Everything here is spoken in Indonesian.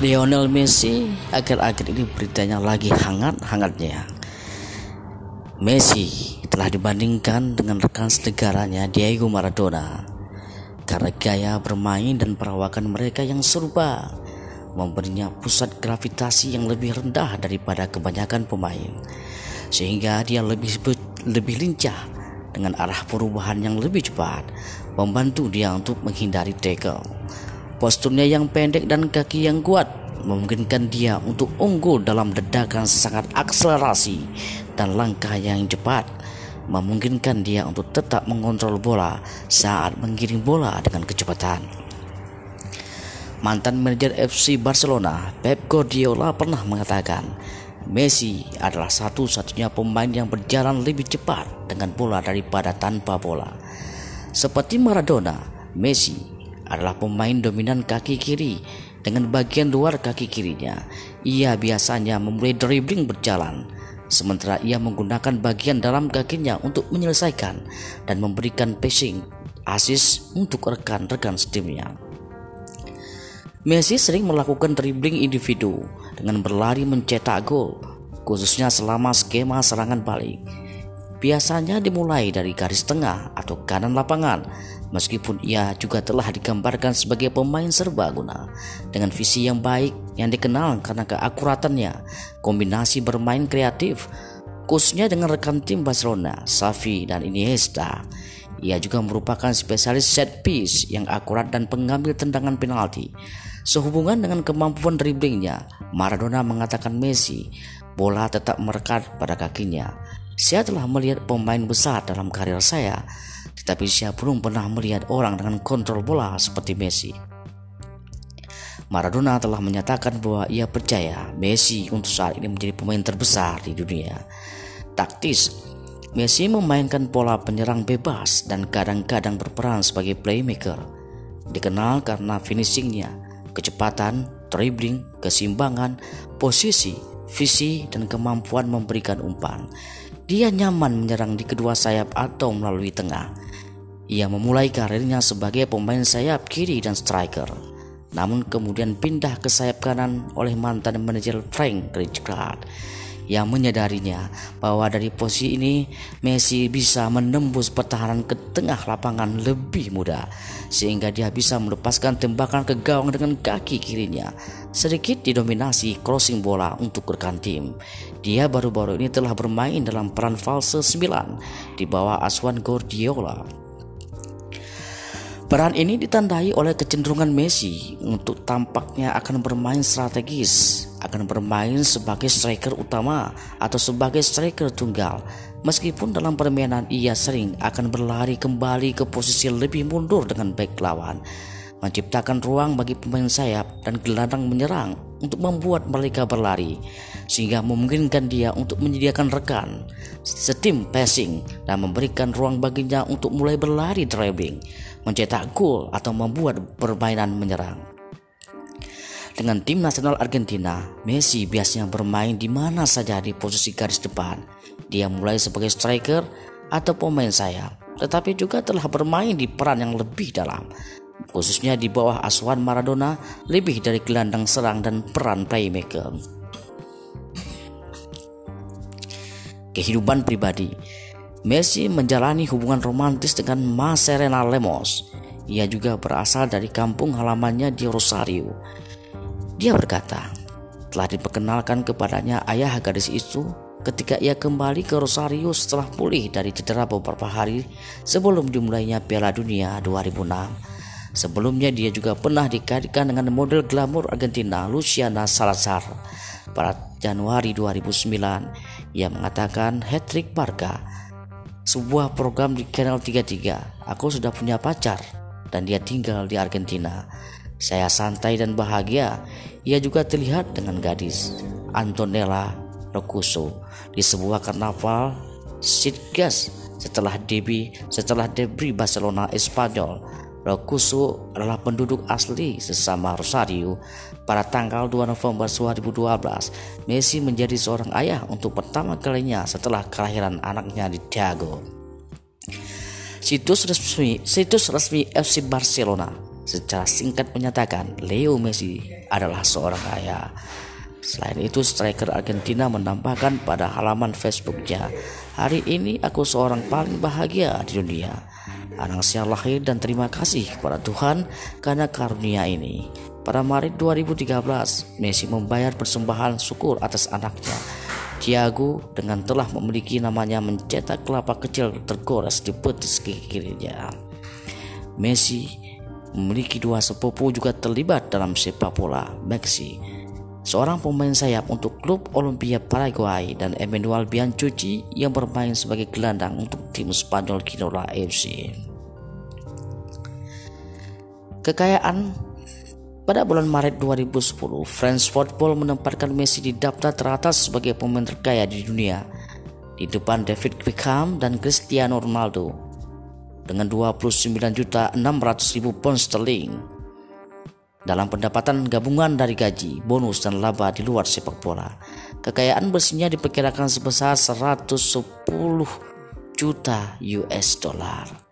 Lionel Messi akhir-akhir ini beritanya lagi hangat-hangatnya. Messi telah dibandingkan dengan rekan senegaranya Diego Maradona. Karena gaya bermain dan perawakan mereka yang serupa memberinya pusat gravitasi yang lebih rendah daripada kebanyakan pemain. Sehingga dia lebih lebih lincah dengan arah perubahan yang lebih cepat membantu dia untuk menghindari tackle Posturnya yang pendek dan kaki yang kuat memungkinkan dia untuk unggul dalam dedakan sangat akselerasi dan langkah yang cepat memungkinkan dia untuk tetap mengontrol bola saat menggiring bola dengan kecepatan. Mantan manajer FC Barcelona, Pep Guardiola pernah mengatakan, Messi adalah satu-satunya pemain yang berjalan lebih cepat dengan bola daripada tanpa bola. Seperti Maradona, Messi adalah pemain dominan kaki kiri dengan bagian luar kaki kirinya. Ia biasanya memulai dribbling berjalan, sementara ia menggunakan bagian dalam kakinya untuk menyelesaikan dan memberikan passing assist untuk rekan-rekan setimnya. Messi sering melakukan dribbling individu dengan berlari mencetak gol, khususnya selama skema serangan balik. Biasanya dimulai dari garis tengah atau kanan lapangan Meskipun ia juga telah digambarkan sebagai pemain serbaguna dengan visi yang baik yang dikenal karena keakuratannya, kombinasi bermain kreatif, khususnya dengan rekan tim Barcelona, Xavi dan Iniesta. Ia juga merupakan spesialis set piece yang akurat dan pengambil tendangan penalti. Sehubungan dengan kemampuan dribblingnya, Maradona mengatakan Messi, bola tetap merekat pada kakinya. Saya telah melihat pemain besar dalam karir saya, tetapi saya belum pernah melihat orang dengan kontrol bola seperti Messi. Maradona telah menyatakan bahwa ia percaya Messi untuk saat ini menjadi pemain terbesar di dunia. Taktis, Messi memainkan pola penyerang bebas dan kadang-kadang berperan sebagai playmaker. Dikenal karena finishingnya, kecepatan, dribbling, keseimbangan, posisi, visi, dan kemampuan memberikan umpan. Dia nyaman menyerang di kedua sayap atau melalui tengah. Ia memulai karirnya sebagai pemain sayap kiri dan striker. Namun kemudian pindah ke sayap kanan oleh mantan manajer Frank Rijkaard yang menyadarinya bahwa dari posisi ini Messi bisa menembus pertahanan ke tengah lapangan lebih mudah sehingga dia bisa melepaskan tembakan ke gawang dengan kaki kirinya. Sedikit didominasi crossing bola untuk rekan tim. Dia baru-baru ini telah bermain dalam peran false 9 di bawah asuhan Guardiola. Peran ini ditandai oleh kecenderungan Messi untuk tampaknya akan bermain strategis, akan bermain sebagai striker utama atau sebagai striker tunggal. Meskipun dalam permainan ia sering akan berlari kembali ke posisi lebih mundur dengan back lawan, menciptakan ruang bagi pemain sayap dan gelandang menyerang untuk membuat mereka berlari, sehingga memungkinkan dia untuk menyediakan rekan, setim passing, dan memberikan ruang baginya untuk mulai berlari dribbling mencetak gol atau membuat permainan menyerang. Dengan tim nasional Argentina, Messi biasanya bermain di mana saja di posisi garis depan. Dia mulai sebagai striker atau pemain sayap, tetapi juga telah bermain di peran yang lebih dalam, khususnya di bawah asuhan Maradona lebih dari gelandang serang dan peran playmaker. Kehidupan pribadi Messi menjalani hubungan romantis dengan Mas Serena Lemos. Ia juga berasal dari kampung halamannya di Rosario. Dia berkata, telah diperkenalkan kepadanya ayah gadis itu ketika ia kembali ke Rosario setelah pulih dari cedera beberapa hari sebelum dimulainya Piala Dunia 2006. Sebelumnya dia juga pernah dikaitkan dengan model glamor Argentina Luciana Salazar. Pada Januari 2009, ia mengatakan hat-trick Barca sebuah program di Channel 33. Aku sudah punya pacar dan dia tinggal di Argentina. Saya santai dan bahagia. Ia juga terlihat dengan gadis Antonella Rocuso di sebuah karnaval Sitges setelah Debi setelah debri Barcelona Espanyol Rocuso adalah penduduk asli sesama Rosario. Pada tanggal 2 November 2012, Messi menjadi seorang ayah untuk pertama kalinya setelah kelahiran anaknya di Thiago. Situs resmi, situs resmi FC Barcelona secara singkat menyatakan Leo Messi adalah seorang kaya. Selain itu, striker Argentina menambahkan pada halaman Facebooknya, Hari ini aku seorang paling bahagia di dunia. Anak saya lahir dan terima kasih kepada Tuhan karena karunia ini. Pada Maret 2013, Messi membayar persembahan syukur atas anaknya. Thiago dengan telah memiliki namanya mencetak kelapa kecil tergores di betis kaki kirinya. Messi memiliki dua sepupu juga terlibat dalam sepak bola Messi seorang pemain sayap untuk klub Olimpia Paraguay dan Emmanuel Biancucci yang bermain sebagai gelandang untuk tim Spanyol Quinola FC. Kekayaan pada bulan Maret 2010, France Football menempatkan Messi di daftar teratas sebagai pemain terkaya di dunia di depan David Beckham dan Cristiano Ronaldo dengan 29.600.000 pound sterling dalam pendapatan gabungan dari gaji, bonus, dan laba di luar sepak bola. Kekayaan bersihnya diperkirakan sebesar 110 juta US dollar.